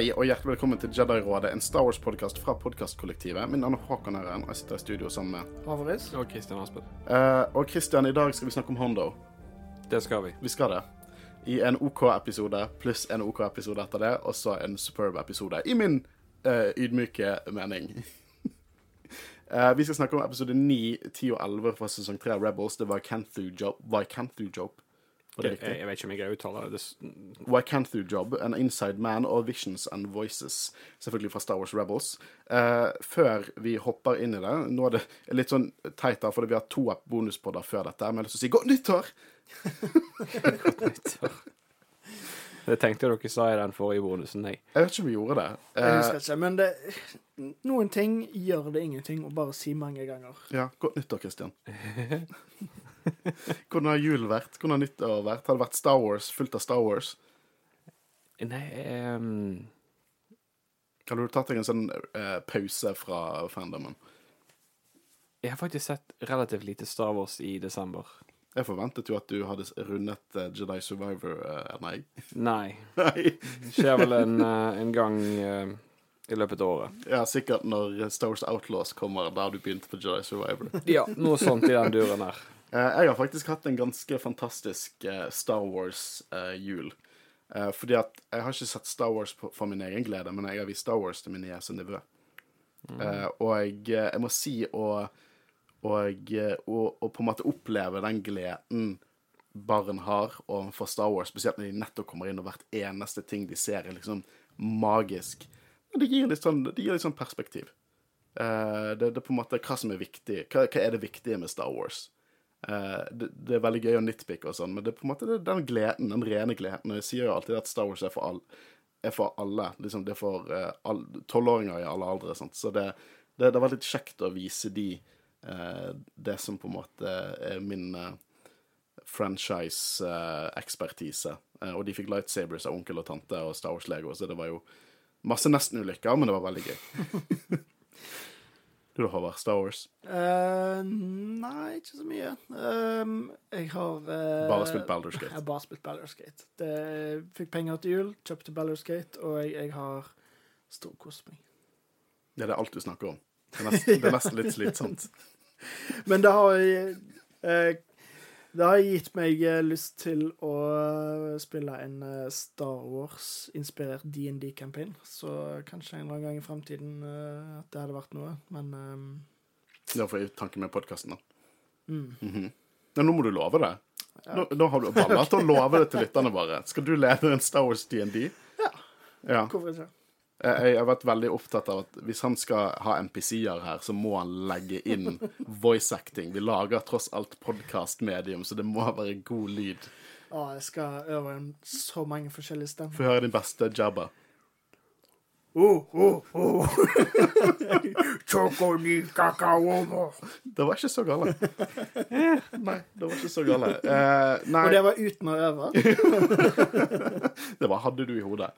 Hei og hjertelig velkommen til Jedi-rådet, en Star Wars-podkast fra podkastkollektivet. Min navn er Håkon Herren, og jeg sitter i studio sammen med Havaris. Og Kristian Aspen. Uh, Og Christian, i dag skal vi snakke om Hondo. Det skal vi. Vi skal det. I en OK-episode pluss en OK-episode etter det, og så en superb episode. I min uh, ydmyke mening. uh, vi skal snakke om episode 9, 10 og 11 fra sesong 3 av Rebels. Det var Canthu Job. Var det Jeg, riktig? jeg vet ikke om jeg greier å uttale det. Why Can't You Job, An Inside Man og Visions and Voices. Selvfølgelig fra Star Wars Rebels. Uh, før vi hopper inn i det Nå er det litt sånn teit, da, fordi vi har to bonuspodder før dette. Men jeg har lyst til å si godt nyttår! Det tenkte jeg dere sa i den forrige bonusen. Nei. Jeg vet ikke om vi gjorde det. Jeg Eh, husker ikke, men det, noen ting gjør det ingenting å bare si mange ganger. ja, godt nyttår, Christian. Hvordan har jul vært? Hvordan har nyttår vært? Har det vært Star Wars, fullt av Star Wars? Nei um... Har du tatt deg en sånn uh, pause fra fandomen? Jeg har faktisk sett relativt lite Star Wars i desember. Jeg forventet jo at du hadde rundet uh, Jedi Survivor. uh, nei. Nei. nei. Det skjer vel en, en gang i løpet av året. Ja, sikkert når Star Wars Outlaws kommer, har du begynt på Jedi Survivor. Ja, noe sånt i den duren her. Eh, jeg har faktisk hatt en ganske fantastisk eh, Star Wars-jul. Eh, fordi at jeg har ikke sett Star Wars på, for min egen glede, men jeg har vist Star Wars til min niese og nevø. Eh, og jeg, jeg må si å og, og, og på en måte oppleve den gleden barn har overfor Star Wars, spesielt når de nettopp kommer inn og hvert eneste ting de ser, er liksom magisk. Det gir litt sånn, det gir litt sånn perspektiv. Det, det er på en måte hva som er viktig. Hva, hva er det viktige med Star Wars? Eh, det, det er veldig gøy å nitpicke og sånn, men det er på en måte den gleden, den rene gleden. Og jeg sier jo alltid at Star Wars er for, all, er for alle. Liksom det er for tolvåringer i alle aldre. Sant? Så det, det, det var litt kjekt å vise de uh, det som på en måte er min eh, franchise-ekspertise. Eh, og de fikk lightsabers av onkel og tante og Star Wars-lego, så det var jo masse nestenulykker, men det var veldig gøy. du da, Håvard? Star Wars? Uh, nei, ikke så mye. Um, jeg har uh, Bare spilt Baldur's Gate. Jeg har bare spilt Baldur's Gate. Det, fikk penger til jul, kjøpte Baldur's Gate, og jeg, jeg har storkost meg. Ja, det er alt du snakker om. Det er nesten, det er nesten litt slitsomt. Men det har uh, Det har gitt meg eh, lyst til å eh, spille en eh, Star Wars-inspirert DND-campaign. Så kanskje en eller annen gang i framtiden eh, at det hadde vært noe. Men um... Det var i tanke med podkasten, da. mm. Mm -hmm. Men nå må du love det. Nå, nå har du balla til å love det til lytterne våre. Skal du lede en Star Wars DND? Ja. ja. hvorfor ikke? Jeg har vært veldig opptatt av at hvis han skal ha MPC-er her, så må han legge inn voice acting. Vi lager tross alt podkast-medium, så det må være god lyd. Å, jeg skal øve inn så mange forskjellige stemmer. Få høre din beste jabba. Oh, oh, oh. Det var ikke så gale. Nei, det var ikke så gale. Eh, nei, Og det var uten å øve. det var hadde du i hodet.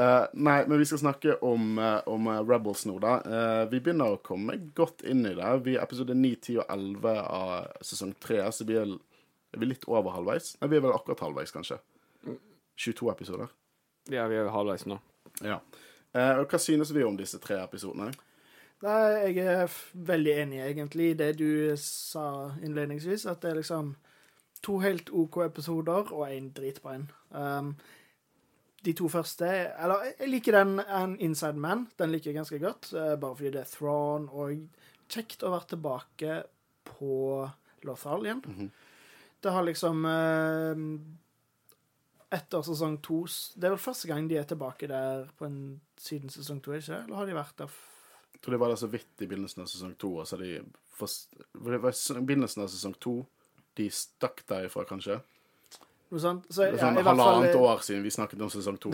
Eh, nei, men vi skal snakke om, eh, om eh, Rebels nå, da. Eh, vi begynner å komme godt inn i det. Vi er episode 9, 10 og 11 av sesong 3, så vi er, er vi litt over halvveis. Nei, vi er vel akkurat halvveis, kanskje. 22 episoder. Ja, vi er halvveis nå. Ja. Eh, og hva synes vi om disse tre episodene? Nei, jeg er f- veldig enig egentlig i det du sa innledningsvis, at det er liksom to helt OK episoder og én dritbra en. Um, de to første Eller jeg liker den An Inside Man. Den liker jeg ganske godt, eh, bare fordi det er Thrawn og kjekt å være tilbake på Lothal igjen. Det har liksom eh, Etter sesong to Det er vel første gang de er tilbake der på en, siden sesong to, ikke? Eller har de vært der Jeg tror de var der så vidt i begynnelsen av sesong to, Altså de forst... Det var i begynnelsen av sesong to de stakk derifra, kanskje? Noe sånt. Så, Det er sånn ja, fall, halvannet år siden vi snakket om sesong to.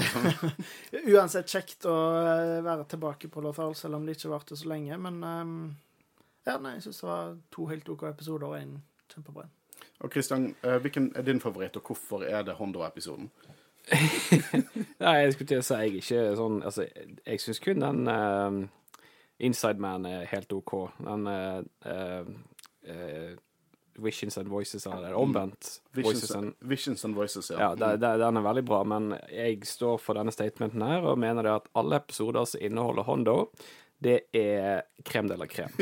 Uansett kjekt å eh, være tilbake på Lothal, selv om det ikke varte så lenge. Men um, ja, nei, jeg syns det var to helt OK episoder og en kjempebra en. Og Kristian, eh, hvilken er din favoritt, og hvorfor er det Hondo-episoden? Nei, jeg skulle til å si jeg ikke sånn Altså, jeg, syns kun den uh, Inside Man er helt OK. Den uh, eh, Visions and Voices, eller er omvendt. Visions, Voices and Visions and Voices, ja. Ja, det, det, den er veldig bra, men jeg står for denne statementen her og mener det at alle episoder som inneholder Hondo, det er krem de la krem.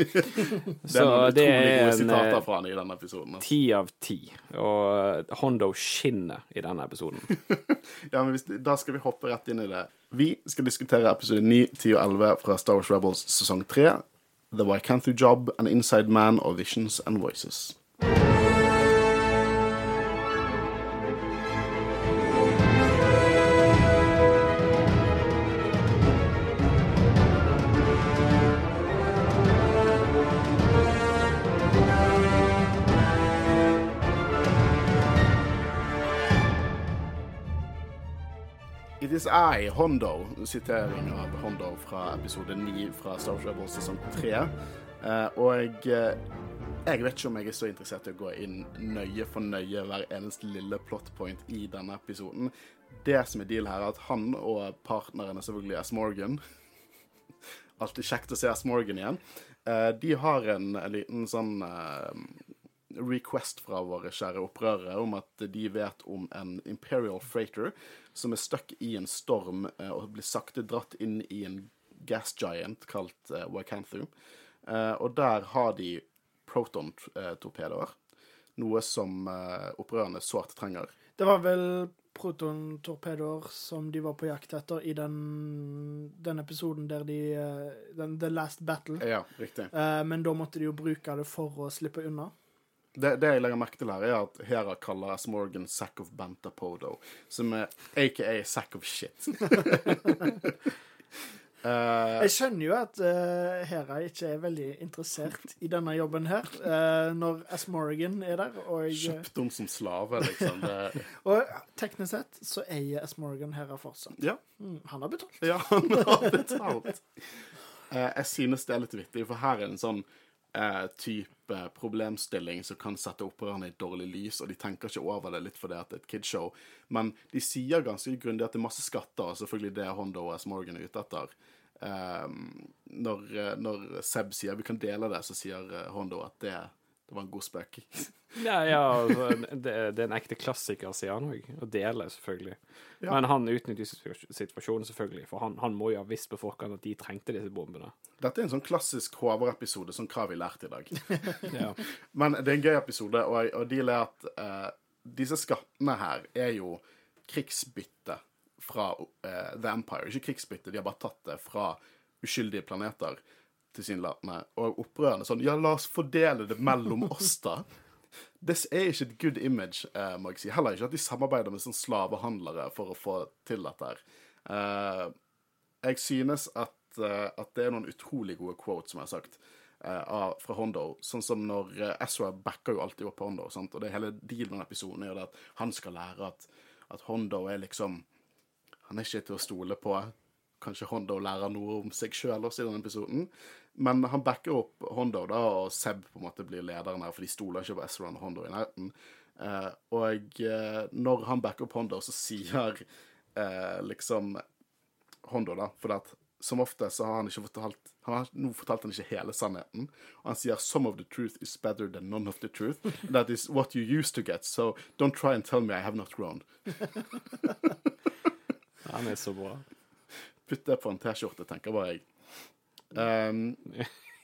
Så det er en eh, fra i denne episoden. Altså. ti av ti. Og Hondo skinner i denne episoden. Ja, men hvis, Da skal vi hoppe rett inn i det. Vi skal diskutere episode 9, 10 og 11 fra Star Wars Rebels sesong 3. The Wycanthu Job, An Inside Man og Visions and Voices. I, Hondo, sitering av Hondo fra episode 9 fra Star Rebels sesong 3. Eh, og eh, jeg vet ikke om jeg er så interessert i å gå inn nøye for nøye hver eneste lille plot point i denne episoden. Det som er deal her, er at han og partneren er selvfølgelig S. Morgan. Alltid kjekt å se S. Morgan igjen. Eh, de har en, en liten sånn request fra våre kjære opprørere om at de vet om en Imperial Freighter som er stuck i en storm eh, og blir sakte dratt inn i en gas giant kalt uh, Wakanthu. Eh, og der har de proton-torpedoer. Noe som eh, opprørerne sårt trenger. Det var vel protontorpedoer som de var på jakt etter i den, den episoden der de eh, den, The Last Battle. Ja, riktig. Eh, men da måtte de jo bruke det for å slippe unna. Det, det jeg legger merke til her, er at Hera kaller S. Morgan Sack of Bantapodo, som er aka Sack of Shit. uh, Jeg skjønner jo at uh, Hera ikke er veldig interessert i denne jobben her, uh, når S. Morgan er der. Og, Kjøpt henne som slave, liksom. Og teknisk sett så eier S. Morgan Hera fortsatt. ja, Mm, han har betalt. ja, han har betalt. Jeg synes det er litt vittig, for her er en sånn eh, type problemstilling som kan sette opprørerne i dårlig lys, og de tenker ikke over det litt fordi at det er et kidshow. Men de sier ganske grundig at det er masse skatter, og selvfølgelig det Hondo og S. Morgan er ute etter. Eh, når, når Seb sier vi kan dele det, så sier eh, Hondo at det, det var en god spøk. Ja, ja altså, det, det er en ekte klassiker, sier han òg. Å dele, selvfølgelig. Ja. Men han utnytter situasjonen, selvfølgelig. For han, han må jo ha visst på forkant at de trengte disse bombene. Dette er en sånn klassisk Håvard-episode, sånn hva har vi lært i dag? Ja. Men det er en gøy episode, og, og dealet er at uh, disse skattene her er jo krigsbytte fra uh, The Empire. Ikke krigsbytte, de har bare tatt det fra uskyldige planeter, tilsynelatende. Og opprørerne sånn Ja, la oss fordele det mellom oss, da. Det er ikke et good image, eh, må jeg si. Heller ikke at de samarbeider med sånn slavehandlere for å få til dette her. Eh, jeg synes at, eh, at det er noen utrolig gode quotes, som jeg har sagt, eh, av, fra Hondo. Sånn som når eh, Ezra backer jo alltid opp Hondo, sant? og det hele dealen med episoden er jo det at han skal lære at, at Hondo er liksom Han er ikke til å stole på. Kanskje Hondo lærer noe om seg sjøl også i denne episoden. Men han backer opp Hondo, da, og Seb på en måte blir lederen her, for de stoler ikke på Ezran og Hondo i nærheten. Eh, og eh, når han backer opp Hondo, så sier eh, liksom Hondo, da, for at som ofte så har han ikke fortalt Han har nå fortalte han ikke hele sannheten. Og han sier 'Some of the truth is better than none of the truth'. That is what you used to get, so don't try and tell me I have not grown. Han er så bra. Putt det på en T-skjorte, tenker bare jeg. Um,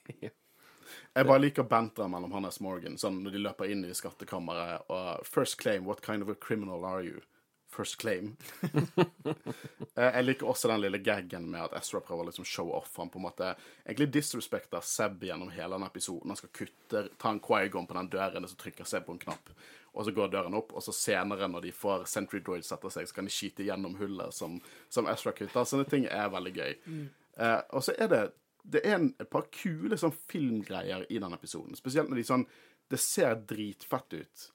jeg bare liker banteret mellom han og Morgan, sånn når de løper inn i skattkammeret og First claim, what kind of a criminal are you? First claim. Eh, jeg liker også den lille gaggen med at Ezra prøver å liksom show off. Han på en måte egentlig disrespekter Seb gjennom hele den episoden. Han skal kutte, ta en Quaigon på den døren, og så trykker Seb på en knapp. Og så går døren opp, og så senere, når de får Sentry Droid setter seg, så kan de skyte gjennom hullet som, som Ezra kutter. Sånne ting er veldig gøy. Uh, og så er det det er en, et par kule sånn filmgreier i den episoden. Spesielt når de sånn Det ser dritfett ut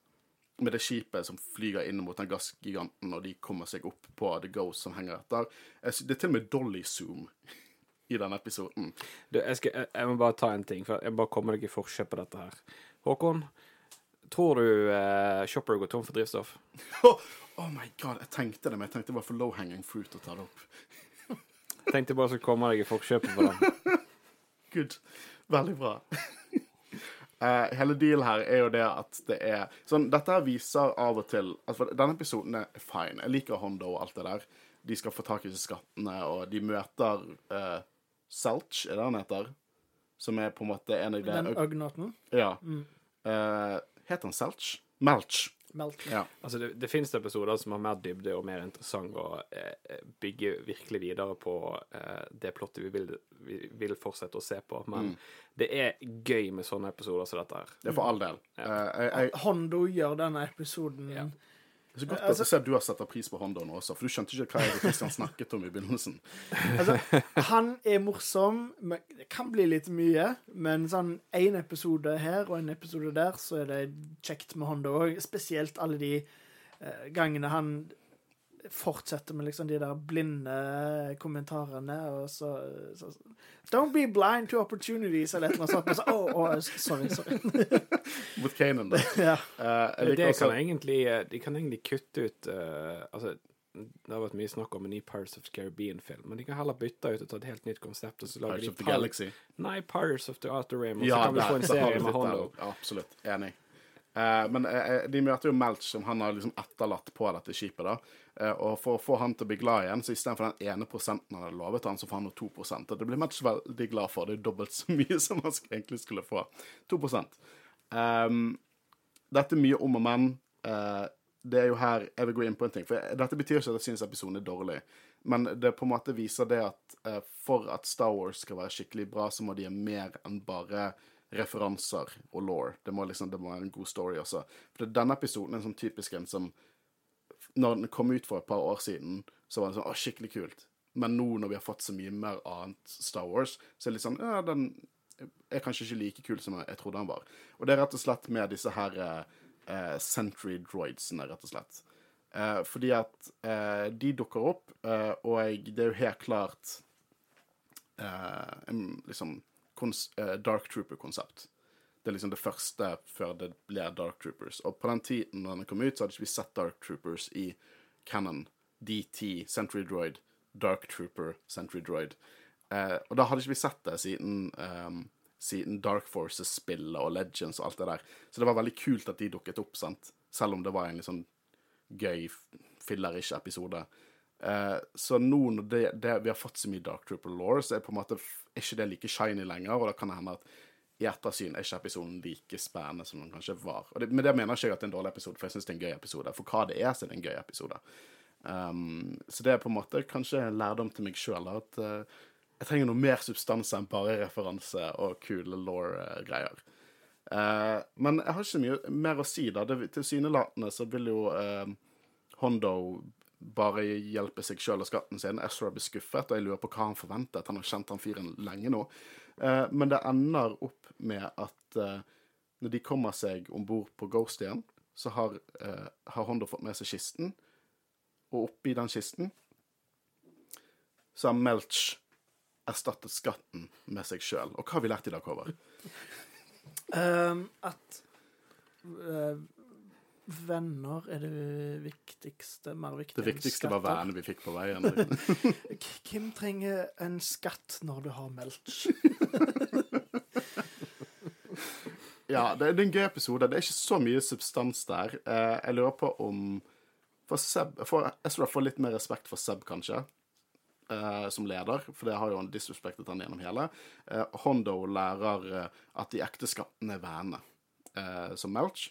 med det skipet som flyger inn mot den gassgiganten, og de kommer seg opp på The Ghost som henger etter. Det er til og med Dolly Zoom i den episoden. Du, jeg, skal, jeg, jeg må bare ta en ting, for jeg bare kommer deg i forskjell på dette her. Håkon, tror du eh, Shopper går tom for drivstoff? Oh, oh my god, jeg tenkte det, men jeg tenkte det var for low hanging fruit å ta det opp. jeg Tenkte bare jeg skulle komme deg i forkjøpet på den. Good. Veldig bra. Eh, hele dealen her er jo det at det er sånn, Dette her viser av og til altså, Denne episoden er fine. Jeg liker Hondo og alt det der. De skal få tak i skattene, og de møter uh, Selch, er det han heter? Som er på en måte en av de Den Ugnaten? Ja. Eh, heter han Selch? Melch. Melk. Ja. Altså, det, det finnes episoder som har mer dybde og mer interessant og eh, bygger virkelig videre på eh, det plottet vi vil, vi vil fortsette å se på. Men det er gøy med sånne episoder som dette her. Det er for all del. Eh, jeg, jeg, Hondo gjør denne episoden Ja. Det er så godt Altså- at jeg ser du har satt pris på Hondo nå også, for du skjønte ikke hva jeg Christian snakket om i begynnelsen. Altså, han er morsom. men Det kan bli litt mye, men sånn én episode her og en episode der, så er det kjekt med Hondo òg. Spesielt alle de eh, gangene han fortsetter med liksom de der blinde kommentarene, og så, så Don't be blind to opportunities, eller noe sånt. Og så, oh, oh, sorry, sorry. Mot Kanan, da. ja. uh, Det også kan egentlig, de kan egentlig kutte ut uh, Altså, det har vært mye snakk om en ny Pirates of the Caribbean-film, men de kan heller bytte ut og ta et helt nytt konsept og så lager Pirates de of the Galaxy. Nei, Pirates of the Outer Rim, og Ja, så kan vi få en serie med Hondo. absolutt. Enig. Eh, men eh, de møter jo Melch, som han har liksom etterlatt på dette skipet. da. Eh, og for å få han til å bli glad igjen, så istedenfor den ene prosenten han hadde lovet han, så får han nå to prosent. Og det blir Melch veldig glad for. Det er dobbelt så mye som han egentlig skulle få. To prosent. Um, dette er mye om og men. Eh, det er jo her jeg vil gå inn på en ting. For dette betyr ikke at jeg syns episoden er dårlig. Men det på en måte viser det at eh, for at Star Wars skal være skikkelig bra, så må de ha mer enn bare referanser og law. Det må liksom, det må være en god story også. For denne episoden er en sånn typisk en som Når den kom ut for et par år siden, så var det sånn Å, skikkelig kult. Men nå når vi har fått så mye mer annet Star Wars, så er det litt sånn Ja, den er kanskje ikke like kul som jeg trodde han var. Og det er rett og slett med disse her eh, Sentry droidsene, rett og slett. Eh, fordi at eh, de dukker opp, eh, og det er jo helt klart eh, en liksom Dark Trooper-konsept. Det er liksom det første før det blir Dark Troopers. Og på den tiden når den kom ut, så hadde ikke vi sett Dark Troopers i Canon, DT, Sentry Droid, Dark Trooper, Sentry Droid. Eh, og da hadde ikke vi sett det siden, um, siden Dark Forces-spillet og Legends og alt det der. Så det var veldig kult at de dukket opp, sant? selv om det var en litt sånn gøy, fillerish episode. Eh, så nå når det, det, vi har fått så mye Dark Trooper Law, så er på en måte er ikke det like shiny lenger, og da kan det hende at i ettersyn er ikke episoden like spennende som den kanskje var. Og det, men det mener ikke jeg at det er en dårlig episode, for jeg syns det er en gøy episode. For hva det er, så er det en gøy episode. Um, så det er på en måte kanskje lærdom til meg sjøl, at uh, jeg trenger noe mer substans enn bare referanse og kule law-greier. Uh, men jeg har ikke mye mer å si, da. Det- Tilsynelatende så vil jo uh, Hondo bare hjelper seg sjøl og skatten sin. Ezra blir skuffet, og jeg lurer på hva han forventet. Han har kjent han fyren lenge nå. Eh, men det ender opp med at eh, når de kommer seg om bord på Ghost igjen, så har, eh, har Hondo fått med seg kisten, og oppi den kisten så har Melch erstattet skatten med seg sjøl. Og hva har vi lært i dag, Håvard? Um, at eh, venner er det viktigste, mer viktig Det viktigste var skatter. vi fikk på veien. Hvem trenger en skatt når du har melch? Ja, det, er en gøy episode. Det er ikke så mye substans der. Eh, jeg lurer på om for Seb, for jeg får litt mer respekt for Seb, kanskje, Uh, som leder, for det har jo han disrespektet han gjennom hele. Uh, Hondo lærer uh, at de ekte skattene er vennene, som Melch.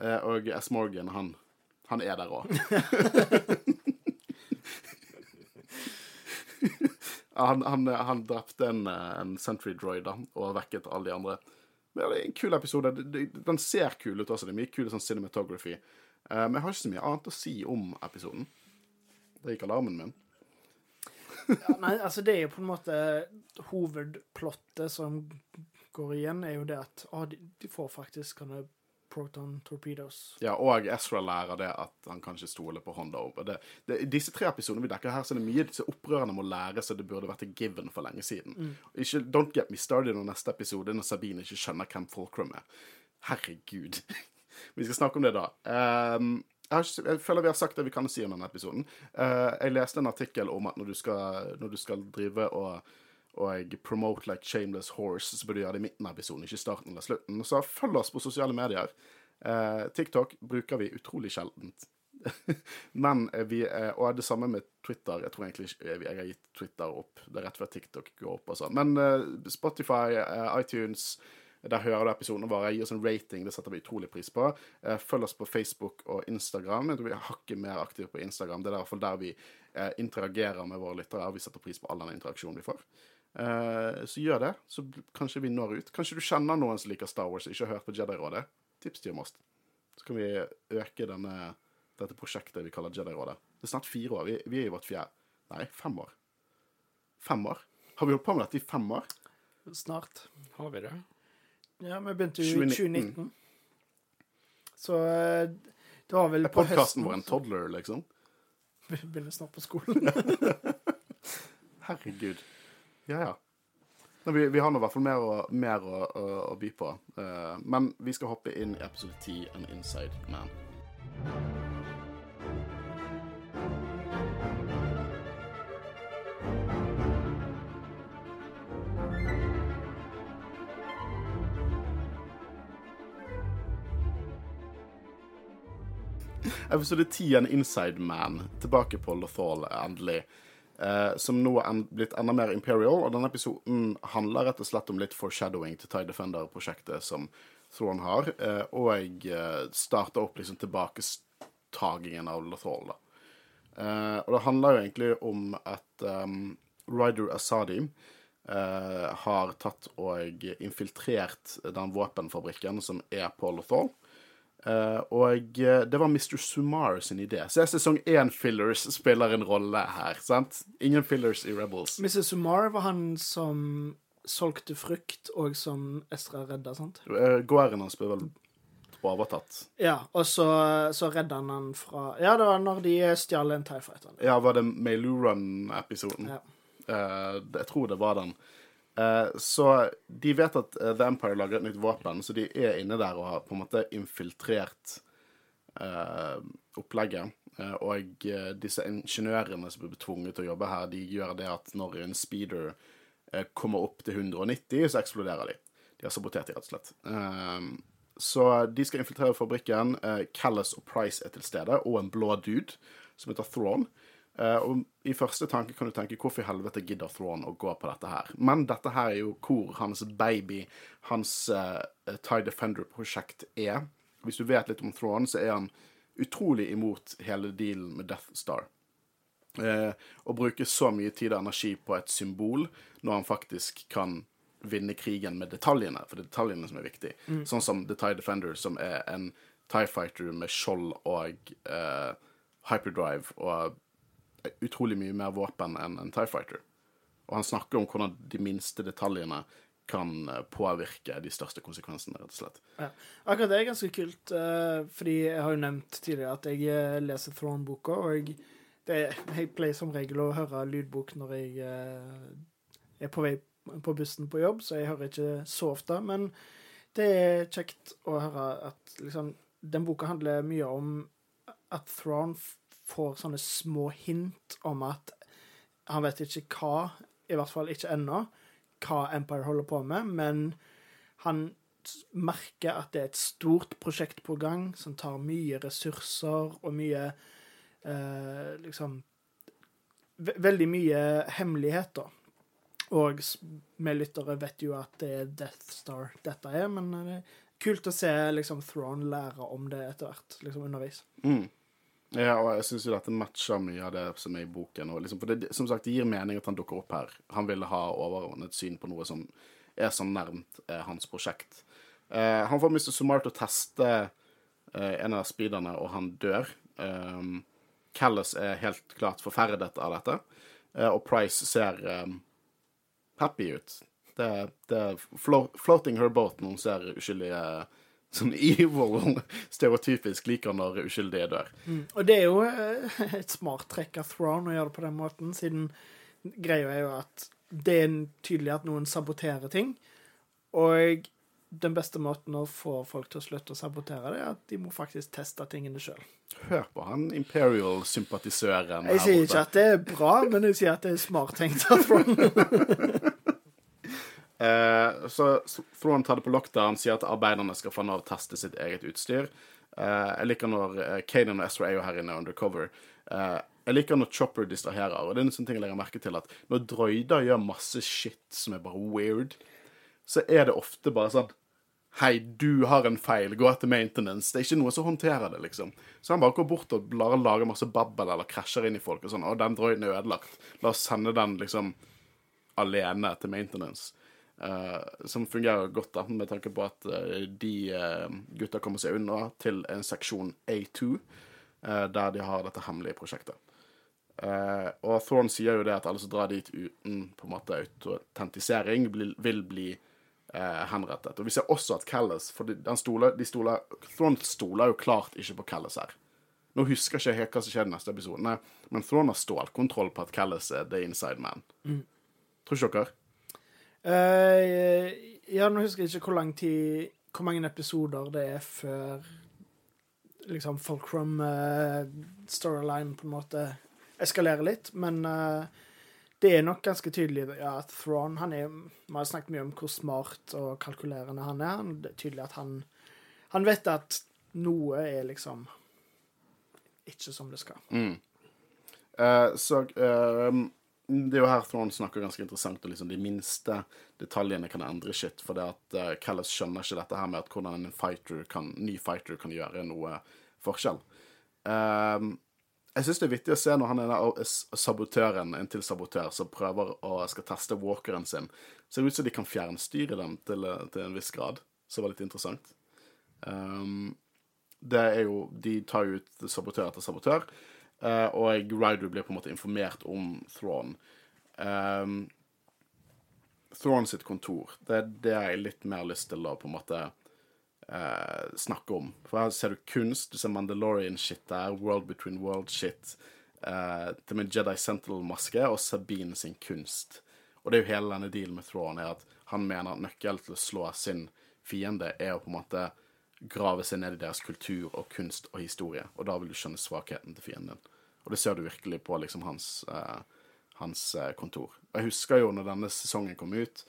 Eh, og S. Morgan, han, han er der òg. han, han, han drepte en, en Sentry Droid da, og vekket alle de andre. Men det er en kul episode. Den ser kul ut også. Det er mye kul sånn cinematography. Eh, men jeg har ikke så mye annet å si om episoden. Det gikk alarmen min. Ja, nei, altså det er jo på en måte hovedplottet som går igjen, er jo det at å, de, de får faktisk sånne proton torpedoes. Ja, og Ezra lærer det at han kan ikke stole på Honda. Det, det, disse tre episodene vi dekker her, så er det mye disse om må lære, seg det burde vært en given for lenge siden. Ikke, don't get me started når neste episode når Sabine ikke skjønner hvem Fulcrum er. Herregud. vi skal snakke om det da. Um, jeg føler vi har sagt det vi kan si om denne episoden. Uh, jeg leste en artikkel om at når du skal, når du skal drive og og jeg promote like shameless horse, så burde du gjøre det i midten av episoden, ikke starten eller slutten. Så følg oss på sosiale medier. Eh, TikTok bruker vi utrolig sjeldent. Men eh, vi er, Og det samme med Twitter. Jeg tror egentlig ikke jeg, jeg har gitt Twitter opp. Det er rett før TikTok går opp sånn. Men eh, Spotify, eh, iTunes der hører du episodene våre. Gi oss en rating, det setter vi utrolig pris på. Eh, følg oss på Facebook og Instagram. Jeg tror vi er hakket mer aktive på Instagram. Det er i hvert fall der vi eh, interagerer med våre lyttere. Vi setter pris på all den interaksjonen vi får. Eh, så gjør det, så kanskje vi når ut. Kanskje du kjenner noen som liker Star Wars og ikke har hørt på Jedi-rådet. Tips til oss. Så kan vi øke denne, dette prosjektet vi kaller Jedi-rådet. Det er snart fire år. Vi, vi er i vårt fjerde Nei, fem år. Fem år? Har vi holdt på med dette i fem år? Snart. Har vi det? Ja, vi begynte jo i 2019. 2019. Så eh, det var vel Er på podkasten høsten. vår en toddler, liksom? Vi begynner snart på skolen. Herregud. Ja, ja. Vi, vi har nå i hvert fall mer, å, mer å, å, å by på. Eh, men vi skal hoppe inn i episode 10, An Inside Man. Episode 10, An Inside Man. Tilbake på Lothal, endelig. Eh, som nå er blitt enda mer Imperial, og denne episoden handler rett og slett om litt foreshadowing til Tide Defender-prosjektet som Thrawn har, eh, og eh, starter opp liksom tilbaketagingen av Lothal. da. Eh, og det handler jo egentlig om at um, Ryder Asadi har tatt og infiltrert den våpenfabrikken som er på Lothal. Eh, og eh, det var Mr. Sumar sin idé. Så er sesong én fillers spiller en rolle her. sant? Ingen fillers i Rebels. Mr. Sumar var han som solgte frukt, og som Estra redda, sant? Uh, Gården hans ble vel overtatt. Ja, og så, så redda han han fra Ja, det var når de stjal en Tie Fighter. Ja, var det Mailurun-episoden? Ja. Uh, jeg tror det var den. Eh, så de vet at eh, The Empire lager et nytt våpen, så de er inne der og har på en måte infiltrert eh, opplegget. Og disse ingeniørene som blir tvunget til å jobbe her, de gjør det at når en speeder kommer opp til 190, så eksploderer de. De har sabotert de, rett og slett. Så de skal infiltrere fabrikken. Callas og Price er til stede, og en blå dude som heter Thrawn. Eh, og I første tanke kan du tenke hvorfor i helvete gidder Thrawn å gå på dette her? Men dette her er jo hvor hans baby, hans uh, Tie Defender-prosjekt er. Hvis du vet litt om Thrawn, så er han utrolig imot hele dealen med Death Star. Uh, å bruke så mye tid og energi på et symbol når han faktisk kan vinne krigen med detaljene, for det er detaljene som er viktig. Sånn som The Tie Defender, som er en Tie Fighter med skjold og uh, hyperdrive og utrolig mye mer våpen enn en TIE Fighter. Og han snakker om hvordan de minste detaljene kan eh, påvirke de største konsekvensene, rett og slett. Ja. Akkurat det er ganske kult, eh, fordi jeg har jo nevnt tidligere at jeg eh, leser Throne-boka, og jeg, det, jeg pleier som regel å høre lydbok når jeg er på vei på bussen på jobb, så jeg hører ikke så ofte. Men det er kjekt å høre at liksom, den boka handler mye om at Thrawn f- får sånne små hint om at han vet ikke hva, i hvert fall ikke ennå, hva Empire holder på med, men han merker at det er et stort prosjekt på gang som tar mye ressurser og mye eh, Liksom ve Veldig mye hemmeligheter. Og vi lyttere vet jo at det er Death Star dette er, men eh, det er kult å se liksom Thrawn lære om det etter hvert, liksom underveis. Mm. Ja, og jeg syns jo dette matcher mye av det som er i boken. Liksom, for det, som sagt, det gir mening at han dukker opp her. Han ville ha overordnet syn på noe som er så nærmt eh, hans prosjekt. Eh, han får Mr. Sumar til å teste eh, en av speederne, og han dør. Um, Callas er helt klart forferdet av dette, eh, og Price ser um, happy ut. Det, det flo floating her boat når hun ser uskyldige Sånn evil, stereotypisk liker når uskyldige dør. Og det er jo eh, et smart trekk av Thrawn å gjøre det på den måten, siden greia er jo at det er tydelig at noen saboterer ting, og den beste måten å få folk til å slutte å sabotere det, er at de må faktisk teste tingene sjøl. Hør på han Imperial-sympatisøren Jeg sier ikke at det er bra, men jeg sier at det er smart tenkt av Thrawn. Eh, så Thrawn tar det på lockdown, sier at arbeiderne skal få Nav å teste sitt eget utstyr. Eh, jeg liker når uh, Kanan og Ezra er jo her inne undercover. Eh, jeg liker når Chopper distraherer. Og det er en sånn ting jeg legger merke til at når droider gjør masse shit som er bare weird, så er det ofte bare sånn Hei, du har en feil, gå etter maintenance. Det er ikke noe som håndterer det, liksom. Så han bare går bort og lar lage masse babbel eller krasjer inn i folk og sånn. Og den droiden er ødelagt. La oss sende den liksom alene til maintenance. Uh, som fungerer godt, da, med tanke på at uh, de uh, gutta kommer seg unna til en seksjon A2, der de har dette hemmelige prosjektet. og Thorne sier jo det at alle som drar dit uten på en måte autentisering, vil bli henrettet. Og Vi ser også at Callas For de, stoler, de stoler, Thorne stoler jo klart ikke på Callas her. Nå husker jeg ikke helt hva som skjer i neste episode, Nei, men Thorne har stålkontroll på at Callas er the inside man. Mm. Tror ikke dere? Uh, ja, nå husker jeg ikke hvor lang tid Hvor mange episoder det er før liksom Fulcrum-storyline uh, på en måte eskalerer litt, men uh, det er nok ganske tydelig ja, at Thrawn han er, Vi har snakket mye om hvor smart og kalkulerende han er. Det er tydelig at han, han vet at noe er liksom ikke som det skal. Mm. Så uh, det er jo her Thorne snakker ganske interessant, og liksom de minste detaljene kan endre shit. For det at uh, Callas skjønner ikke dette her med at hvordan en fighter kan, ny fighter kan gjøre noe forskjell. Um, jeg syns det er viktig å se når han er sabotøren, en til sabotør, som prøver å skal teste walkeren sin. Ser ut som de kan fjernstyre dem til, til en viss grad. Så det var litt interessant. Um, det er jo De tar jo ut sabotør etter sabotør. Uh, og Ryder blir på en måte informert om Thrawn. Um, Thrawn sitt kontor, det det jeg litt mer lyst til å på en måte uh, snakke om. For her ser du kunst, du ser Mandalorian-shit der, World Between World-shit. Uh, til min Jedi Sentinel-maske og Sabine sin kunst. Og det er jo hele denne dealen med Thrawn, er at han mener at nøkkelen til å slå sin fiende er å på en måte grave seg ned i deres kultur og kunst og historie. Og da vil du skjønne svakheten til fienden. Og det ser du virkelig på liksom hans, eh, hans eh, kontor. Jeg husker jo når denne sesongen kom ut,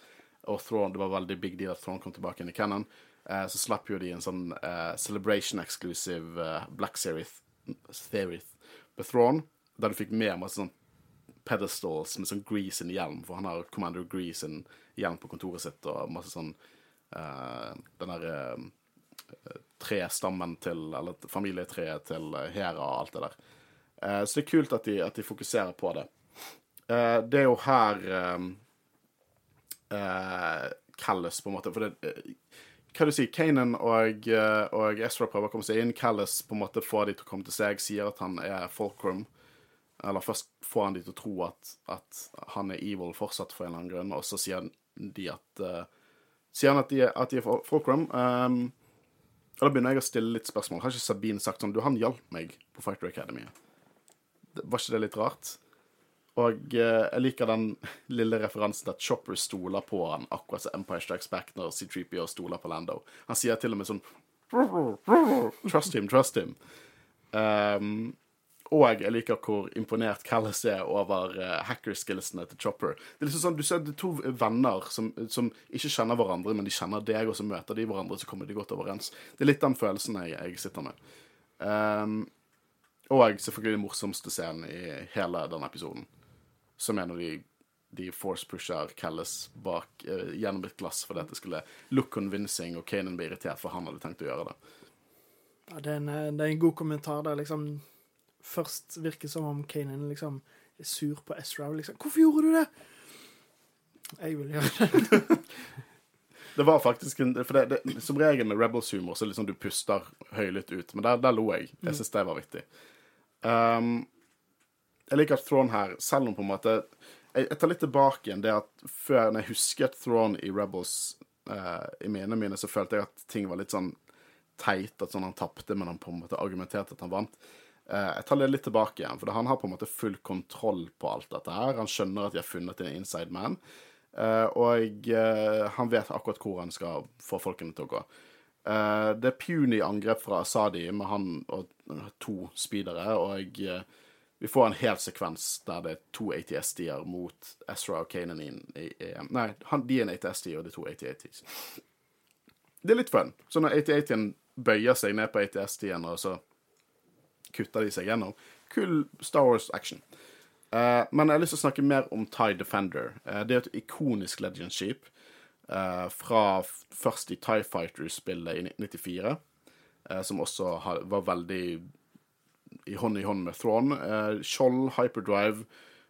og Thrawn, det var veldig big deal at Thrawn kom tilbake inn i Cannon, eh, så slapp jo de en sånn eh, Celebration Exclusive eh, Black Series med Thrawn, der du fikk med masse sånn pedestals med sånn Grease sin hjelm, for han har Commander Grease sin hjelm på kontoret sitt, og masse sånn uh, Den derre trestammen til Eller familietreet til Hera og alt det der. Uh, så det er kult at de, at de fokuserer på det. Uh, det er jo her um, uh, Callis, på en måte For det Hva du sier Kanan og, og Ezra prøver å komme seg inn. Callis på en måte får de til å komme til seg, sier at han er Fulcrum. Eller først får han de til å tro at, at han er evil fortsatt for en eller annen grunn, og så sier de at Sier han at de, at er Fulcrum. Um, og da begynner jeg å stille litt spørsmål. Har ikke Sabine sagt sånn Du, han hjalp meg på Fighter Academy. Var ikke det litt rart? Og eh, jeg liker den lille referansen at Chopper stoler på han, akkurat som Empire Strikes Back når C3PO stoler på Lando. Han sier til og med sånn Trust him, trust him. Um, og jeg liker hvor imponert Callis er over uh, hackerskillsene til Chopper. Det er liksom sånn, Du ser det er to venner som, som, ikke kjenner hverandre, men de kjenner deg, og så møter de hverandre, så kommer de godt overens. Det er litt den følelsen jeg, jeg sitter med. Um, og selvfølgelig den morsomste scenen i hele denne episoden, som er når de, de force-pusher Callis bak, uh, gjennom et glass fordi det skulle look convincing, og Kanan blir irritert, for han hadde tenkt å gjøre det. Ja, det er en, det er en god kommentar der, liksom først virker som om Kanan liksom er sur på Ezra. Liksom, 'Hvorfor gjorde du det?' Jeg vil gjøre det. det var faktisk en, for det, det, Som regel med Rebels humor så liksom du puster høylytt ut, men der, der lo jeg. Jeg syns det var vittig. Um, jeg liker at Thrawn her, selv om på en måte jeg, jeg, tar litt tilbake igjen det at før når jeg husket Thrawn i Rebels uh, i minnene mine, så følte jeg at ting var litt sånn teit, at sånn han tapte, men han på en måte argumenterte at han vant. Eh, jeg tar det litt tilbake igjen, for han har på en måte full kontroll på alt dette her. Han skjønner at de har funnet en inside man, eh, og eh, han vet akkurat hvor han skal få folkene til å gå. Det er puny angrep fra Asadi med han og to speedere, og Vi får en hel sekvens der det er to ATSD-er mot Ezra og Kanan i, i Nei, de er en ATSD, og er to AT-ATs. Det er litt fun. Så når AT-AT-en bøyer seg ned på ATSD-en, og så kutter de seg gjennom Kul Star Wars-action. Uh, men jeg har lyst til å snakke mer om TIE Defender. Uh, det er et ikonisk Legend-skip uh, fra først i TIE Fighter-spillet i 1994, eh, som også har, var veldig i hånd i hånd med Thrawn. Eh, Skjold, hyperdrive,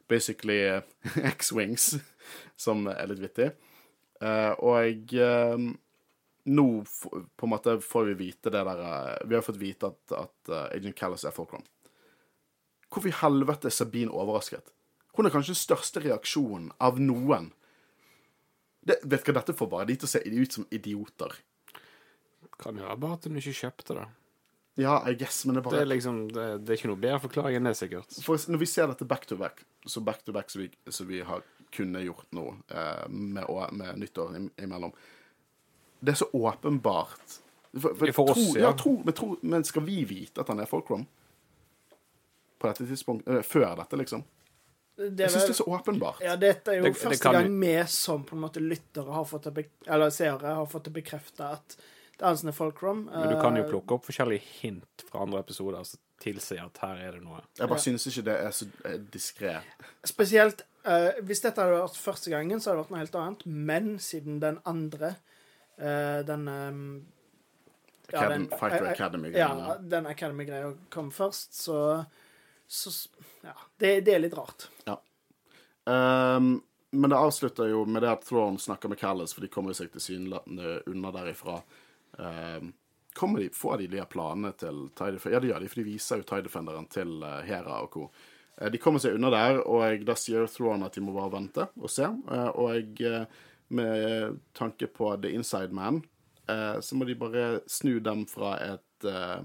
basically eh, X-wings, som er litt vittig. Eh, og eh, nå på en måte får vi vite det der eh, Vi har fått vite at, at eh, Agent Callis er Fulcrum. Hvorfor i helvete er Sabine overrasket? Hun er kanskje den største reaksjonen av noen. Det, vet du hva dette får bare de til å se ut som idioter? Kan jo være bare at hun ikke kjøpte det. Ja, I guess, men det er bare Det er liksom, det, det er ikke noe bedre forklaring enn det, sikkert. For Når vi ser dette back to back, så back to back som vi, vi har kunne gjort nå, eh, med, med nyttår imellom Det er så åpenbart. For, For oss, tro, ja. ja. Tro, men, tro, men skal vi vite at han er Folkrom? På dette tidspunktet? eh, Før dette, liksom? Det Jeg syns det er så åpenbart. Ja, dette er jo Det- første gang vi som på en måte lyttere har fått det eller seere har fått det bekrefta at det er Alison Fulcrum. Men du kan jo Eh, plukke opp forskjellige hint fra andre episoder som tilsier at her er det noe. Jeg bare Ja. synes ikke det er så diskré. Spesielt uh, hvis dette hadde vært første gangen, så hadde det vært noe helt annet. Men siden den andre eh, Den ehm, ja, den- Fighter eh, eh, Academy-greiene. Ja, den Academy-greia kom først, så, så Ja. Det, det er litt rart. Um, men det avslutter jo med det at Throne snakker med Callis, for de kommer seg tilsynelatende unna derifra. Um, kommer de, Får de de planene til Tide Defender? Ja, det gjør de, for de viser jo Tide Defenderen til eh, Hera og co. Eh, de kommer seg unna der, og da sier Throne at de må bare vente og se. Eh, og eh, med tanke på The Inside Man, eh, så må de bare snu dem fra et eh,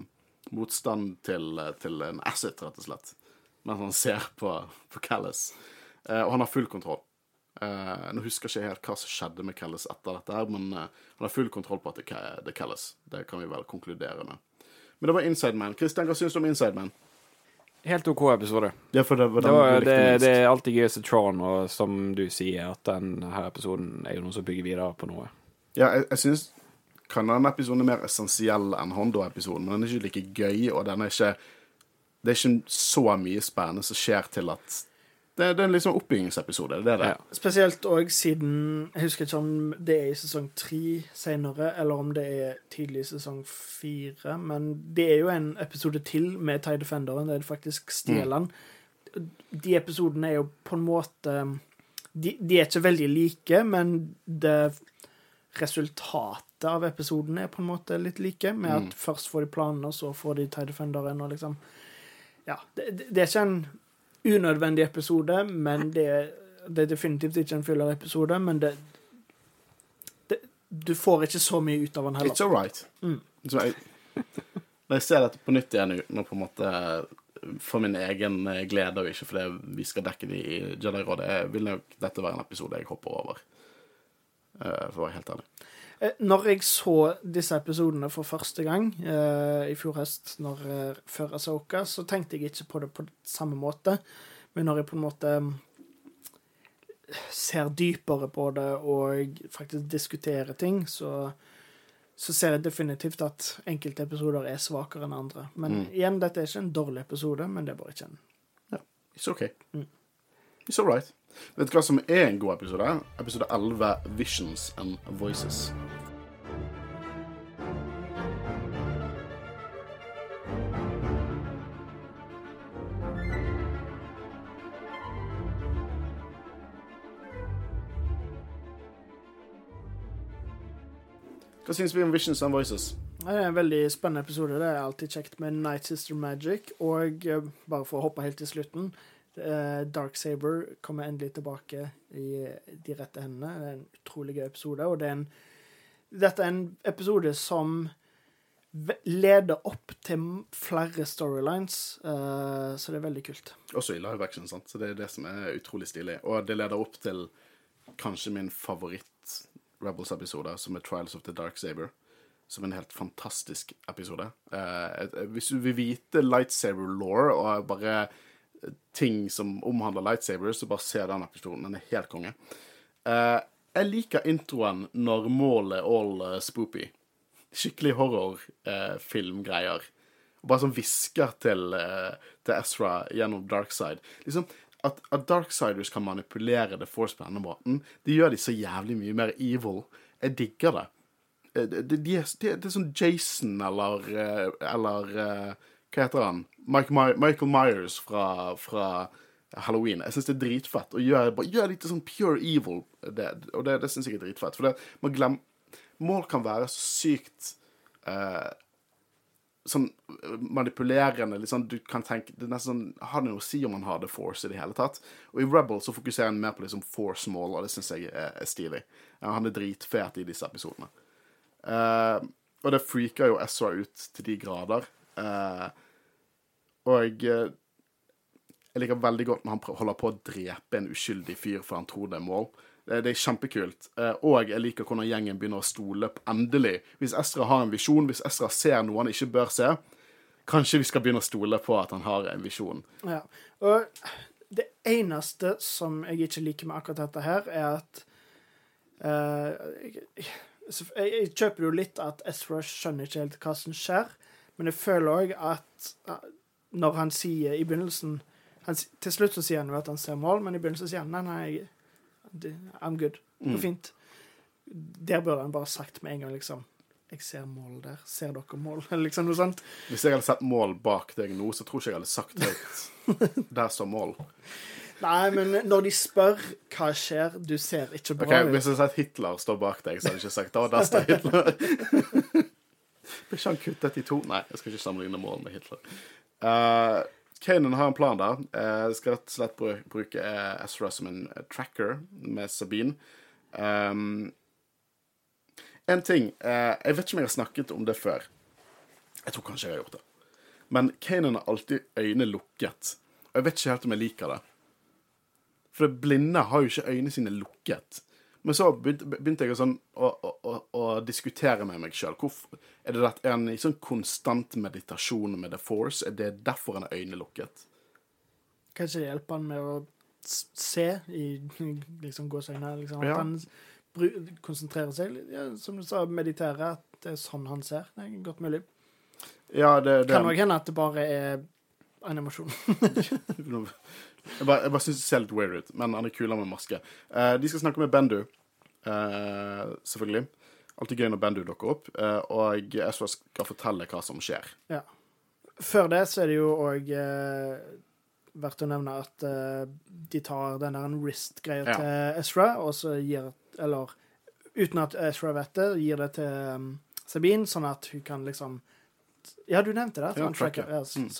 motstand til, til en asset, rett og slett. Mens han ser på, på Callis. Eh, og han har full kontroll. Eh, nå husker jeg ikke helt hva som skjedde med Callis etter dette, her, men eh, han har full kontroll på at det er Callis. Det kan vi vel konkludere med. Men det var Inside Man. Christian, hva syns du om Inside Man? Helt OK episode. Ja, det Det, det, det er alltid gøy se Tron, og som du sier, at denne episoden er jo noe som bygger videre på noe. Ja, jeg, jeg syns kan denne episoden er mer essensiell enn Hondo-episoden, men den er ikke like gøy, og den er ikke Det er ikke så mye spennende som skjer til at Det, det er en sånn oppbyggingsepisode. Det er det. Ja. Spesielt òg siden Jeg husker ikke om det er i sesong tre senere, eller om det er tidlig i sesong fire. Men det er jo en episode til med TIE Defenderen, der det faktisk stjeler den. De episodene er jo på en måte de, de er ikke veldig like, men det resultatet av episodene er på en måte litt like, med at først får de planene, og så får de TIE Defenderen, og liksom Ja. Det, det, det er ikke en unødvendig episode, men det, det er definitivt ikke en fyllerepisode, men det, det Du får ikke så mye ut av den heller. It's all right. Mm. Så jeg, når jeg ser dette på nytt igjen nå, nå på en måte for min egen eh, glede, og ikke fordi vi skal dekke det i Jedi-rådet, vil nok dette være en episode jeg hopper over. Eh, For å være helt ærlig. Eh, Når jeg så disse episodene for første gang eh, i fjor høst, når, eh, før Asoka, så tenkte jeg ikke på det på samme måte. Men når jeg på en måte mm, ser dypere på det og faktisk diskuterer ting, så, så ser jeg definitivt at enkelte episoder er svakere enn andre. Men Mm. igjen, dette er ikke en dårlig episode, men det er bare ikke en Ja, It's okay. Mm. It's all right. Vet du hva som er en god episode? Episode 11, Visions and Voices. Hva syns vi om Visions and Voices? Det er en veldig spennende episode. Det er alltid kjekt med Night Sister Magic. Og eh, bare for å hoppe helt til slutten eh, Dark Saber kommer endelig tilbake i de rette hendene. Det er en utrolig gøy episode. Og det er en, dette er en episode som leder opp til flere storylines, eh, så det er veldig kult. Også i live action, sant? så det er det som er utrolig stilig. Og det leder opp til kanskje min favoritt Rebels-episode, som er Trials of the Dark Saber. Som en helt fantastisk episode. Eh, hvis du vil vite lightsaber law og bare ting som omhandler lightsabers, så bare se den episoden. Den er helt konge. Uh, jeg liker introen når målet er all uh, spoopy. Skikkelig horrorfilmgreier. Uh, bare sånn hvisker til, eh, til Ezra gjennom Darkside. Liksom, at, at Darksiders kan manipulere The Force på denne måten, det gjør de så jævlig mye mer evil. Jeg digger det. Eh, Det, de, de det er sånn Jason eller eh, Eller eh, hva heter han? Mike, My- Michael Myers fra, fra Halloween. Jeg syns det er dritfett. Og gjør, bare, gjør litt sånn pure evil. Det, og det, det syns jeg er dritfett. For det, man glem, mål kan være så sykt eh, sånn manipulerende sånn, Du kan tenke Det er nesten sånn Har det noe å si om man har The Force i det hele tatt? Og i Rebel så fokuserer han mer på liksom Force mål, og det syns jeg er, er stilig. Han er dritfet i disse episodene. Eh, og det freaker jo Ezra ut til de grader. Eh, og eh, jeg liker veldig godt når han holder på å drepe en uskyldig fyr for han tror det er mål. Det, det er kjempekult. Eh, og jeg liker hvordan gjengen begynner å stole på endelig. Hvis Ezra har en visjon, hvis Ezra ser noe han ikke bør se, kanskje vi skal begynne å stole på at han har en visjon. Ja. Og det eneste som jeg ikke liker med akkurat dette her, er at uh, jeg, jeg, jeg kjøper jo litt at Ezra skjønner ikke helt hva som skjer, men jeg føler òg at eh, når han sier i begynnelsen han, Til slutt så sier han jo at han ser mål, men i begynnelsen sier han nei, nei, I'm good. Det går fint. Der burde han bare sagt med en gang, liksom Jeg ser mål der. Ser dere mål? Eller liksom noe sånt. Hvis jeg hadde sett mål bak deg nå, så tror ikke jeg hadde sagt høyt Der står mål. Nei, men når de spør hva skjer, du ser ikke bra Ok, ut. Hvis jeg hadde sett Hitler stå bak deg, så hadde jeg ikke sagt Å, der står Hitler. Blir ikke han kuttet i to? Nei, jeg skal ikke sammenligne mål med Hitler. Uh, Kanan har en plan der. Uh, skal rett og slett bru- bruke eh, Ezra som en tracker med Sabine. Um, en ting uh, Jeg vet ikke om jeg har snakket om det før. Jeg tror kanskje jeg har gjort det. Men Kanan har alltid øynene lukket. Og jeg vet ikke helt om jeg liker det. For blinde har jo ikke øynene sine lukket. Men så begynte, begynte jeg sånn, å, å, å, diskutere med meg sjøl. Er det at en i sånn konstant meditasjon med The Force? Er det derfor han har øynene lukket? Kanskje det hjelper han med å se i liksom gåseøynene. Liksom, Ja. At han bru- konsentrerer seg. Ja, som du sa, meditere. At det er sånn han ser. Det er godt mulig. Ja, det, det Kan òg hende at det bare er animasjon. Jeg bare, jeg bare syns det ser litt weird ut, men han er kulere med maske. Eh, de skal snakke med Bendu, eh, selvfølgelig. Alltid gøy når Bendu dukker opp. Eh, og Ezra skal fortelle hva som skjer. Ja. Før det så er det jo òg eh, verdt å nevne at eh, de tar den der wrist-greia Ja. til Ezra, og så gir Eller uten at Ezra vet det, gir det til um, Sabine, sånn at hun kan liksom Ja, du nevnte det. Ja, tracker. Ja, s- Mm.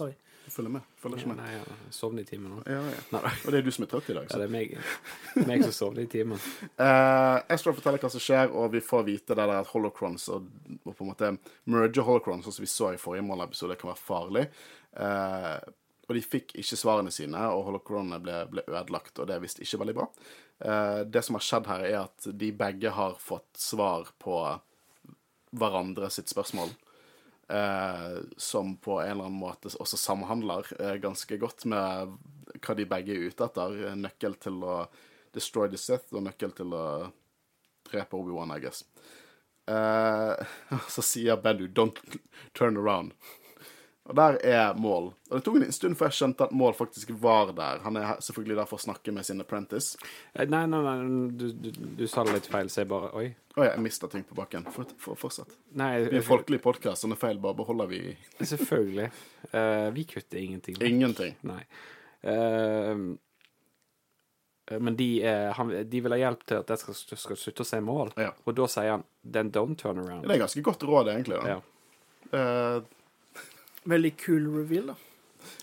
Sorry. Følger med. Følger ikke med. Nei, jeg sovner i timen nå. Ja, ja. Og det er du som er trøtt i dag. Ja, det er meg, meg som sovner i timen. Jeg skal fortelle hva som skjer, og vi får vite det der at holocrons og, og på en måte merger holocrons, sånn som vi så i forrige målepisode, kan være farlig. Uh, og de fikk ikke svarene sine, og holocronene ble, ble ødelagt, og det er visst ikke veldig bra. Eh, det som har skjedd her, er at de begge har fått svar på hverandre sitt spørsmål. Eh, som på en eller annen måte også samhandler eh, ganske godt med hva de begge er ute etter. Nøkkel til å destroy the Sith og nøkkel til å drepe Obi-Wan, I guess. Eh, så sier Bendu 'don't turn around'. Og der er Mål. Og det tok en stund før jeg skjønte at Mål faktisk var der. Han er selvfølgelig der for å snakke med sin apprentice. Eh, Nei, nei, nei, du, du, du sa det litt feil, så jeg bare Oi. Å ja, jeg mista ting på bakken. For, for, fortsett. Nei, Vi er folkelig podkast, sånne feil bare beholder vi selvfølgelig. Uh, vi kutter ingenting. ingenting. Nei. Uh, men de, uh, han, de vil ha hjelp til at jeg skal, skal slutte å se mål. Ja. Og da sier han 'then don't turn around'. Det er ganske godt råd, egentlig. da. Ja. Eh, Veldig kul reveal, da.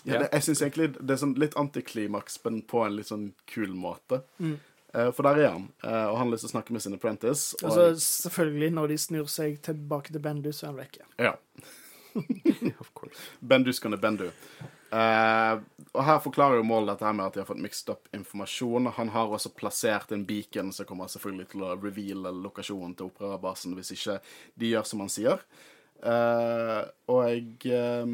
Ja, det, jeg syns egentlig det er sånn litt antiklimaks, men på en litt sånn kul måte. Mm. Eh, for der er han, eh, og han har lyst til å snakke med sin apprentice. Og, Altså, selvfølgelig, når de snur seg tilbake til Bendu, så er han vekke. ja, Of course. Bendu skal bendu. Uh, og her forklarer jo Mål dette her med at de har fått mixed up informasjon. Han har også plassert en beacon som kommer selvfølgelig til å reveale lokasjonen til operabasen hvis ikke de gjør som han sier. Eh, og jeg eh,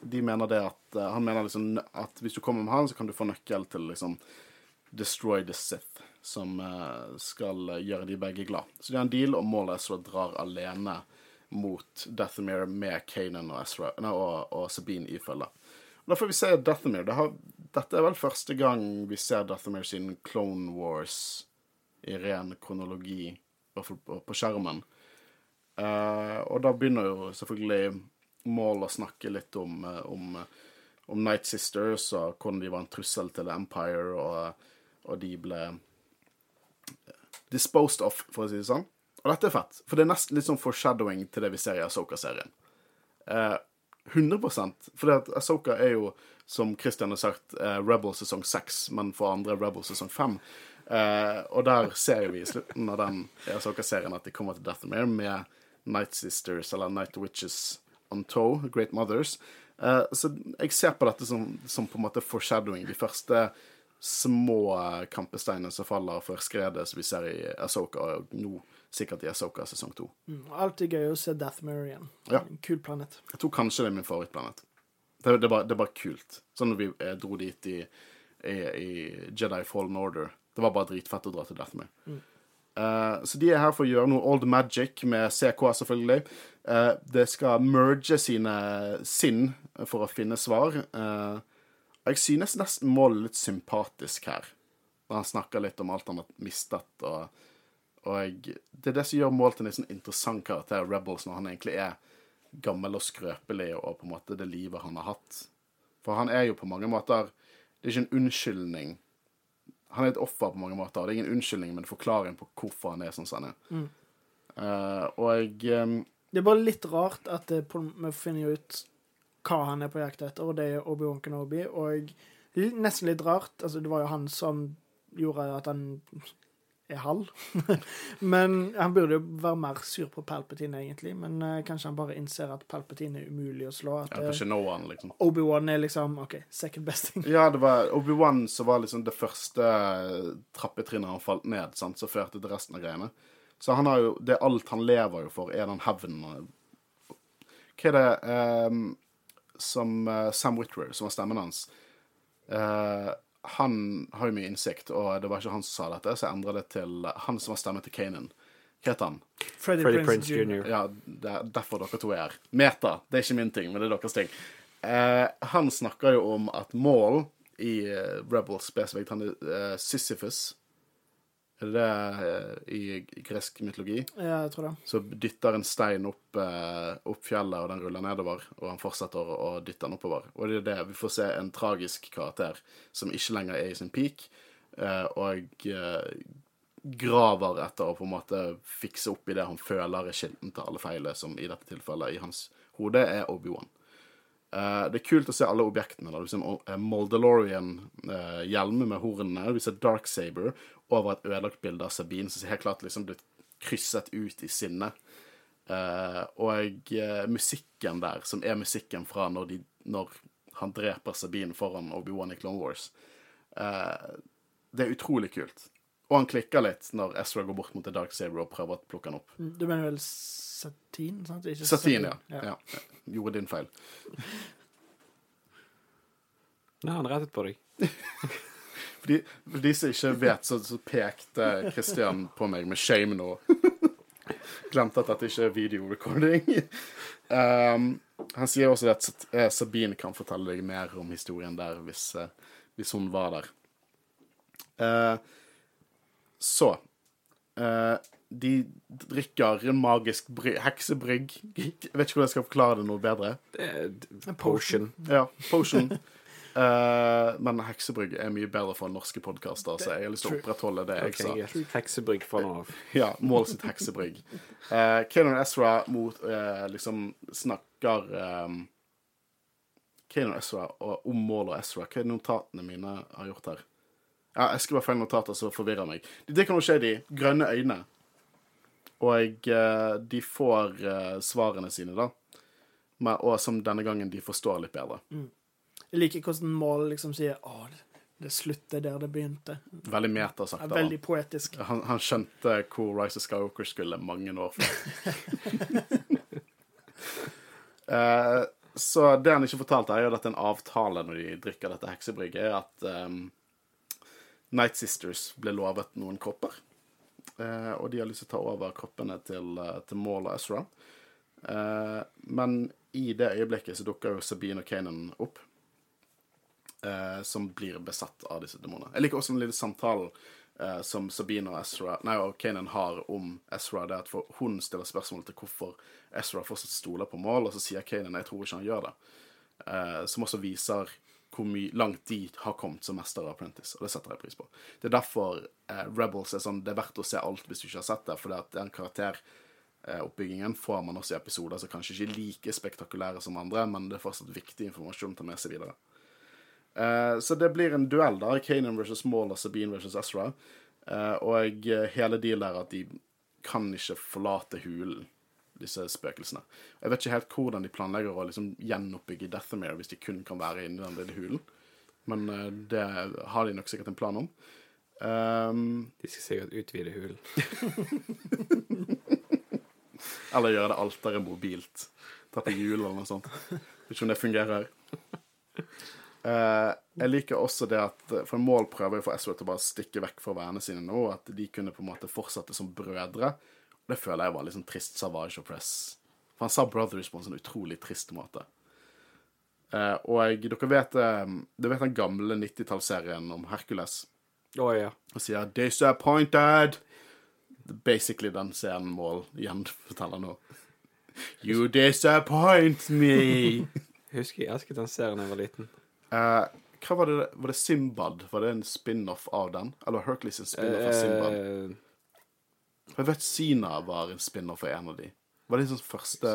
de mener det at eh, Han mener liksom at hvis du kommer med han, så kan du få nøkkel til liksom Destroy the Sith, som skal gjøre de begge glad. Så de har en deal, og målet er så drar alene mot Dathomir med Kanan og, Ezra, nei, og, og Sabine i følge. Da får vi se Dathomir. Det har, dette er vel første gang vi ser Dathomir siden Clone Wars i ren kronologi, i hvert fall på, på skjermen. Eh, og da begynner jo selvfølgelig Maul å snakke litt om, eh, om, om Night Sisters og hvordan de var en trussel til Empire, og, og de ble disposed of, for å si det sånn. Og dette er fett, for det er nesten litt sånn foreshadowing til det vi ser i Asoka-serien. Uh, 100 For det at Asoka er jo, som Christian har sagt, eh, Rebel sesong 6, men for andre Rebel sesong 5. Uh, og der ser vi i slutten av den Asoka-serien at de kommer til Deathmere med Night Sisters, eller Night Witches on Toe, Great Mothers. Eh, så jeg ser på dette som, som på en måte foreshadowing. De første små kampesteinene som faller før skredet som vi ser i Asoka, og nå sikkert i Asoka sesong to. Mm, Alltid gøy å se Deathmere igjen. Ja. En kul planet. Jeg tror kanskje det er min favorittplanet. Det, det, var, det bare kult. Sånn når vi eh, dro dit i, i, i Jedi Fallen Order. Det var bare dritfett å dra til Deathmere. Eh, så de er her for å gjøre noe old magic med CK, selvfølgelig. Eh, det skal merge sine sinn for å finne svar. Eh, jeg synes nesten Moll er litt sympatisk her. Når han snakker litt om alt han har mistet. og og jeg, det er det som gjør Mål til en sånn interessant karakter, Rebels, når han egentlig er gammel og skrøpelig, og på en måte det livet han har hatt. For han er jo på mange måter Det er ikke en unnskyldning. Han er et offer på mange måter. Det er ingen unnskyldning, men en forklaring på hvorfor han er sånn som han er. Eh, og jeg eh, Det er bare litt rart at det vi finner ut hva han er på jakt etter, og det er Obi-Wan Kenobi. Og nesten litt rart altså Det var jo han som gjorde at han er halv. men han burde jo være mer sur på Palpatine, egentlig. Men uh, kanskje han bare innser at Palpatine er umulig å slå. At ja, eh, Kanskje han, liksom. Obi-Wan er liksom OK, second best thing. Ja, det var Obi-Wan som var liksom det første trappetrinnet han falt ned, sant, som førte til resten av greiene. Så han har jo Det er alt han lever jo for, er den hevnen. Hva er det um, som eh, Sam Whitwer, som var stemmen hans eh, Han har jo mye innsikt, og det var ikke han som sa dette, så jeg endra det til han som har stemme til Kanan. Hva heter han? Freddy, Freddy Prince, Prince Jr. Ja, det er derfor dere to er her. Meta. Det er ikke min ting, men det er deres ting. Eh, han snakker jo om at Maul i eh, Rebels spesifikt, han er eh, Sisyphus. Er det det eh, i gresk mytologi? Ja, jeg tror det. Så dytter en stein opp, eh, opp fjellet, og den ruller nedover. Og han fortsetter å, dytte den oppover. Og det er det. Vi får se en tragisk karakter som ikke lenger er i sin peak, eh, og graver etter å på en måte fikse opp i det han føler er kilden til alle feilene, som i dette tilfellet i hans hode er Obi-Wan. Eh, det er kult å se alle objektene. da. Du ser en Moldalorian-hjelm med hornene. Du ser Darksaber over et ødelagt bilde av Sabine, som helt klart liksom blitt krysset ut i sinne. Uh, og eh, musikken der, som er musikken fra når, de, når han dreper Sabine foran Obi-Wan i Clone Wars, eh, det er utrolig kult. Og han klikker litt når Ezra går bort mot The Dark Saber og prøver å plukke han opp. Du mener vel Satin? sant? Ikke Satine, ja. ja. ja. Gjorde din feil. Nei, han rettet på deg. For de, for de som ikke vet, så, så pekte Christian på meg med shame nå. Glemte at dette ikke er videorecording. Um, han sier også at eh, Sabine kan fortelle deg mer om historien der hvis, eh, hvis hun var der. Eh, så uh, De drikker en magisk bry heksebrygg. Jeg vet ikke hvordan jeg skal forklare det noe bedre. Det potion. Ja, potion. Uh, men heksebrygg er mye bedre for norske podkaster, så jeg har lyst til å opprettholde det jeg okay, sa. Yes. Heksebrygg fra nå av. Ja, Mål sitt heksebrygg. Uh, Kanon Ezra mot uh, liksom snakker um, Kanon Ezra og om Mål og Ezra. Hva er det notatene mine har gjort her? Ja, jeg skriver feil notater, så forvirrer meg. Det kan jo skje de grønne øyne. Og eh, de får eh, svarene sine, da. Men, og som denne gangen de forstår litt bedre. Jeg liker hvordan Mål liksom sier å, det, slutter der det begynte. Veldig metasagt. sagt. han. veldig poetisk. Han, han skjønte hvor Rise of Skywalker skulle mange år før. uh, så det han ikke fortalte, er jo at en avtale når de drikker dette heksebrygget, er at um, Night Sisters ble lovet noen kropper. Eh, og de har lyst til å ta over kroppene til, eh, til Maul og Ezra. Eh, men i det øyeblikket så dukker jo Sabine og Kanan opp. Eh, som blir besatt av disse demonene. Jeg liker også den lille samtalen eh, som Sabine og Ezra Nei, og Kanan har om Ezra. Det at hun stiller spørsmål til hvorfor Ezra fortsatt stoler på Maul, og så sier Kanan jeg tror ikke han gjør det. Eh, som også viser hvor langt de har kommet som mester av Apprentice, og det setter jeg pris på. Det er derfor eh, Rebels er sånn Det er verdt å se alt hvis du ikke har sett det, for det at den karakteroppbyggingen får man også i episoder som kanskje ikke er like spektakulære som andre, men det er fortsatt viktig informasjon å ta med seg videre. Eh, så det blir en duell, da. Kanan versus Maul og Sabine versus Ezra. Eh, og hele dealen er at de kan ikke forlate hulen, disse spøkelsene. Jeg vet ikke helt hvordan de planlegger å liksom gjenoppbygge Deathamere hvis de kun kan være inni den lille hulen. Men uh, det har de nok sikkert en plan om. Um, De skal sikkert utvide hulen. eller gjøre det alteret mobilt. Ta på hjul eller noe sånt. Vet ikke om det fungerer. Uh, jeg liker også det at For en mål prøver jo for Ezra til å bare stikke vekk fra vennene sine nå, at de kunne på en måte fortsette som brødre. Det føler jeg var litt sånn trist Savage og Press. For han sa 'brothers' på en sånn utrolig trist måte. Eh, og dere vet, dere vet den gamle 90-tallsserien om Hercules? Å ja. Og sier 'disappointed'. Basically den scenen Mål gjenforteller nå. You disappoint me. Husker jeg elsket den serien da jeg var liten. Eh, hva var det? Var det Simbad? Var det en spin-off av den? Eller Hercules en spin-off av Simbad? Eh, Jeg vet Sina var en spinner for en av de. Var det sånn første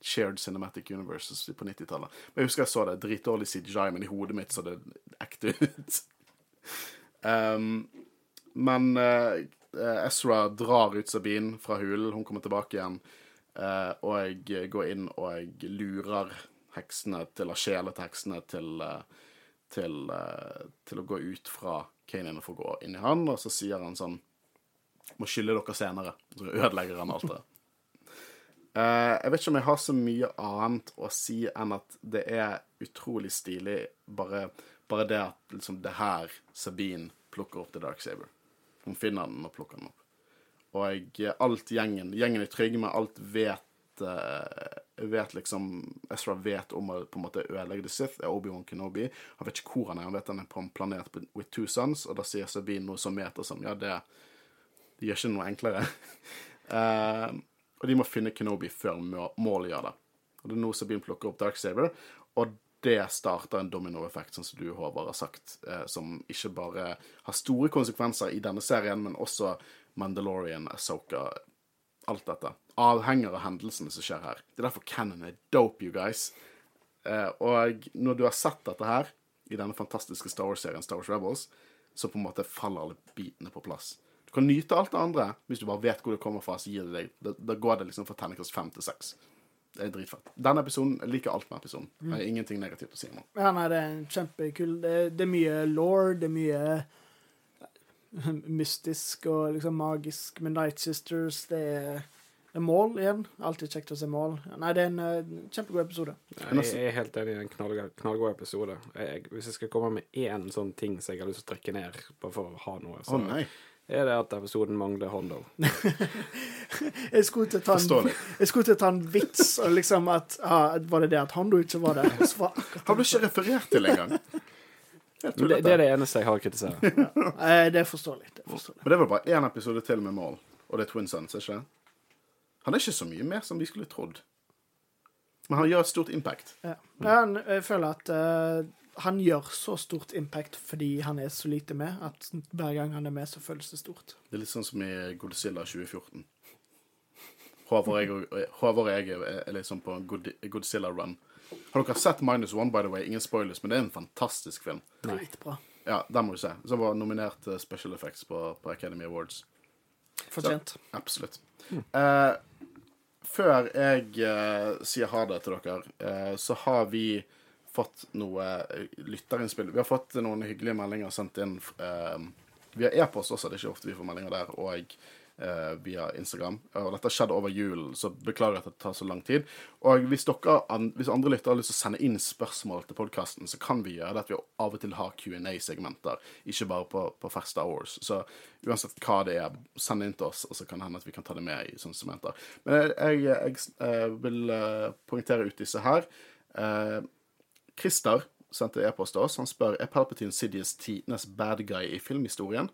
shared cinematic universes på 90-tallet? Men jeg husker jeg så det. Dritdårlig CGI, men i hodet mitt så det ekte ut. um, men uh, Ezra drar ut Sabine fra hulen. Hun kommer tilbake igjen. Uh, og jeg går inn og jeg lurer heksene til å skjele til heksene til, uh, til, til å gå ut fra Kanan og få gå inn i han, og så sier han sånn Må skylde dere senere. Så ødelegger han alt det. Uh, jeg vet ikke om jeg har så mye annet å si enn at det er utrolig stilig bare, bare det at liksom det her Sabine plukker opp til Dark Saber. Hun finner den og plukker den opp. Og jeg, alt gjengen Gjengen er trygge med alt vet eh, vet liksom Ezra vet om å på en måte ødelegge The Sith, er Obi-Wan Kenobi. Han vet ikke hvor han er, han vet han er på en planet with two sons, og da sier Sabine noe som meter som Ja, det, det gjør ikke noe enklere. uh, og de må finne Kenobi før målet gjør det. Og det er nå Sabine plukker opp Darksaber, og det starter en dominoeffekt, sånn som du, Håvard, har sagt, uh, som ikke bare har store konsekvenser i denne serien, men også Mandalorian, Asoka, alt dette. Avhenger av hendelsene som skjer her. Det er derfor Cannon er dope, you guys. Uh, og når du har sett dette her, i denne fantastiske Star Wars-serien Star Wars Rebels, så på en måte faller alle bitene på plass. Du kan nyte alt det andre hvis du bare vet hvor det kommer fra. så gir det deg, Da, da går det liksom fra terningkast fem til seks. Det er dritfett. Denne episoden, Jeg liker alt med episoden. Jeg har ingenting negativt å si om den. Ja, nei, det er kjempekul det, det er mye law, det er mye mystisk og liksom magisk med Night Sisters. Det er, det er mål igjen. Alltid kjekt å se mål. Nei, det er en uh, kjempegod episode. Jeg er helt enig i en knallgod, knallgod episode. Jeg, hvis jeg skal komme med én sånn ting som jeg har lyst til å trekke ned, bare for å ha noe, så nei. Er det at episoden mangler Hondo. Jeg skulle til å ta en, jeg vits, og liksom at ah, Var det det at Hondo ikke var der? Og så var Har du ikke referert til engang? Det, det er det eneste jeg har å kritisere. Eh, Det er forståelig. Det er forståelig. Men det var bare én episode til med Mal, og det er Twin Sons, ikke sant? Han er ikke så mye mer som vi skulle trodd. Men han gjør et stort impact. Ja. Men jeg føler at eh, han gjør så stort impact fordi han er så lite med, at hver gang han er med, så føles det stort. Det er litt sånn som i Godzilla 2014. Håvard og jeg, og- Håvard og jeg er liksom på Godzilla-run. Har dere sett Minus One, by the way? Ingen spoilers, men det er en fantastisk film. Dritbra. Ja, den må du se. Som var nominert til Special Effects på, på Academy Awards. Fortjent. Absolutt. Eh, før jeg eh, sier ha det til dere, eh, så har vi fått noe eh, lytterinnspill. Vi har fått noen hyggelige meldinger sendt inn. eh, via e-post også, det er ikke ofte vi får meldinger der. Og eh, via Instagram. Og dette skjedde over julen, så beklager at det tar så lang tid. Og hvis, dere, hvis andre lyttere har lyst til å sende inn spørsmål til podkasten, så kan vi gjøre det at vi av og til har Q&A-segmenter, ikke bare på, på Fast Hours. Så uansett hva det er, send inn til oss, og så kan det hende at vi kan ta det med i sånne segmenter. Men jeg, jeg, jeg eh, vil eh, poengtere ut disse her. Eh, Christer sendte e-post til oss. Han spør er Palpatine Sidious tidenes bad guy i filmhistorien.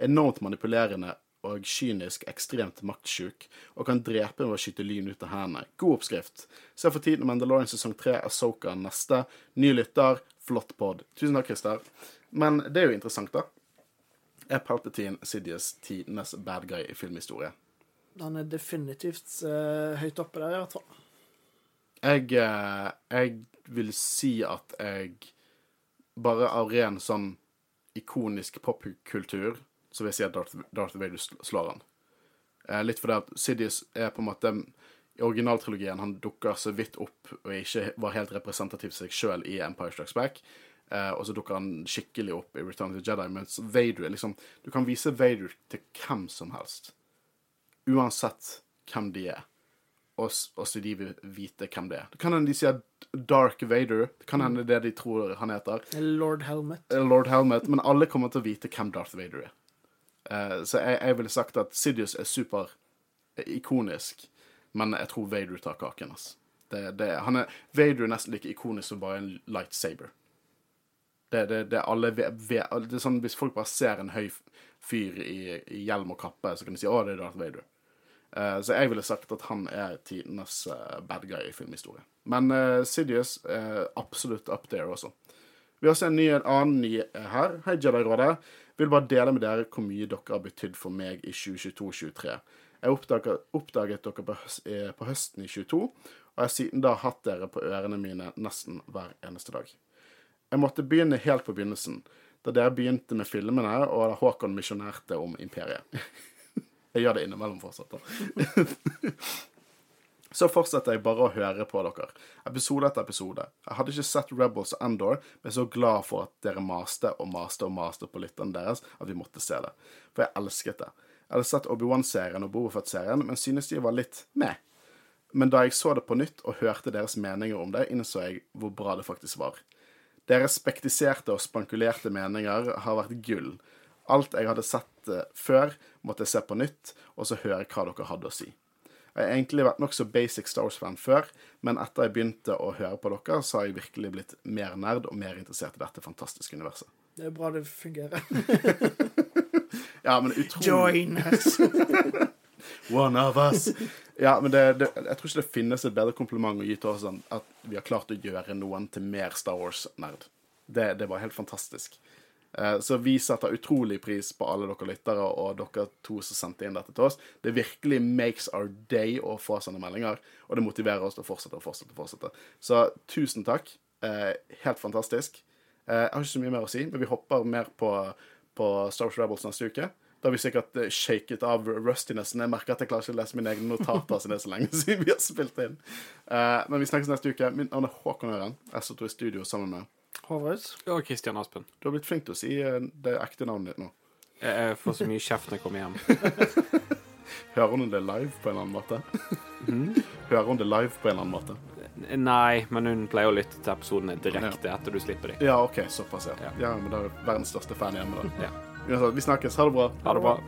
Enormt manipulerende og kynisk, ekstremt maktsjuk, og kan drepe ved å skyte lyn ut av hendene. God oppskrift. Se for tiden Mandalorian sesong 3, Asoka neste. Ny lytter, flott pod. Tusen takk, Christer. Men det er jo interessant, da. Er Palpatine Sidious tidenes bad guy i filmhistorie? Han er definitivt uh, høyt oppe der, i hvert fall. Jeg, eh, jeg vil si at jeg bare av ren sånn ikonisk popkultur så vil jeg si at Darth, Darth Vader slår han. Eh, litt fordi at Sidious er på en måte I originaltrilogien han dukker så vidt opp og ikke var helt representativ seg sjøl i Empire Strikes Back. Eh, og så dukker han skikkelig opp i Return of the Jedi. Mens Vader er liksom Du kan vise Vader til hvem som helst. Uansett hvem de er. Og, og så de vil vite hvem det er. Det kan hende de sier Dark Vader. Det kan hende det de tror han heter. Lord Helmet. Lord Helmet, men alle kommer til å vite hvem Darth Vader er. Uh, så jeg, jeg ville sagt at Sidious er super ikonisk, men jeg tror Vader tar kaken. Altså. Det, det, han er, Vader er nesten like ikonisk som bare en lightsaber. Det, det, det alle er sånn, Hvis folk bare ser en høy fyr i, i hjelm og kappe, så kan de si 'Å, det er Darth Vader'. Eh, så jeg ville sagt at han er tidenes eh, bad guy i filmhistorie. Men uh, Sidious er absolutt up there også. Vi har også en, ny, en annen ny eh, her. Hei, Jedi-rådet. Vil bare dele med dere hvor mye dere har betydd for meg i 2022-2023. Jeg oppdaget, oppdaget dere på, eh, på høsten i 22, og jeg har siden da hatt dere på ørene mine nesten hver eneste dag. Jeg måtte begynne helt på begynnelsen, da dere begynte med filmene, og da Håkon misjonerte om imperiet. jeg gjør det innimellom fortsatt, da. Så fortsetter jeg bare å høre på dere, episode etter episode. Jeg hadde ikke sett Rebels og Endor, men så glad for at dere maste og maste og maste på lytterne deres at vi måtte se det. For jeg elsket det. Jeg hadde sett Obi-Wan-serien og Bobofet-serien, men synes de var litt med. Men da jeg så det på nytt og hørte deres meninger om det, innså jeg hvor bra det faktisk var. Deres spektiserte og spankulerte meninger har vært gull. Alt jeg hadde sett før, måtte jeg se på nytt, og så høre hva dere hadde å si. Jeg har egentlig vært nokså basic Star Wars-fan før, men etter jeg begynte å høre på dere, så har jeg virkelig blitt mer nerd og mer interessert i dette fantastiske universet. Det er bra det fungerer. Ja, men utrolig Join us! One of us. Ja, men det, det, jeg tror ikke det finnes et bedre kompliment å gi til oss enn at vi har klart å gjøre noen til mer Star Wars-nerd. Det, det var helt fantastisk. Eh, Så vi setter utrolig pris på alle dere lyttere og dere to som sendte inn dette til oss. Det virkelig makes our day å få sånne meldinger, og det motiverer oss til å fortsette og fortsette. og fortsette. Så tusen takk. Eh, Helt fantastisk. Eh, Jeg har ikke så mye mer å si, men vi hopper mer på, på Star Wars Rebels neste uke. Da har vi sikkert shaket av rustinessen. Jeg merker at jeg klarer ikke å lese mine egne notater siden det er så lenge siden vi har spilt inn. Men vi snakkes neste uke. Mitt navn er Håkon Øren. Jeg står i studio sammen med Håvard. Og Kristian Aspen. Du har blitt flink til å si eh, det ekte navnet ditt nå. Jeg, jeg får så mye kjeft når jeg kommer hjem. Hører hun det live på en eller annen måte? Hører hun det live på en eller annen måte? Nei, men hun pleier å lytte til episodene direkte etter du slipper dem. Ja, OK, såpass, ja. Ja. Ja, men da er jeg verdens største fan hjemme, da. Ja. Uansett, vi snakkes. Ha det bra. Ha det bra.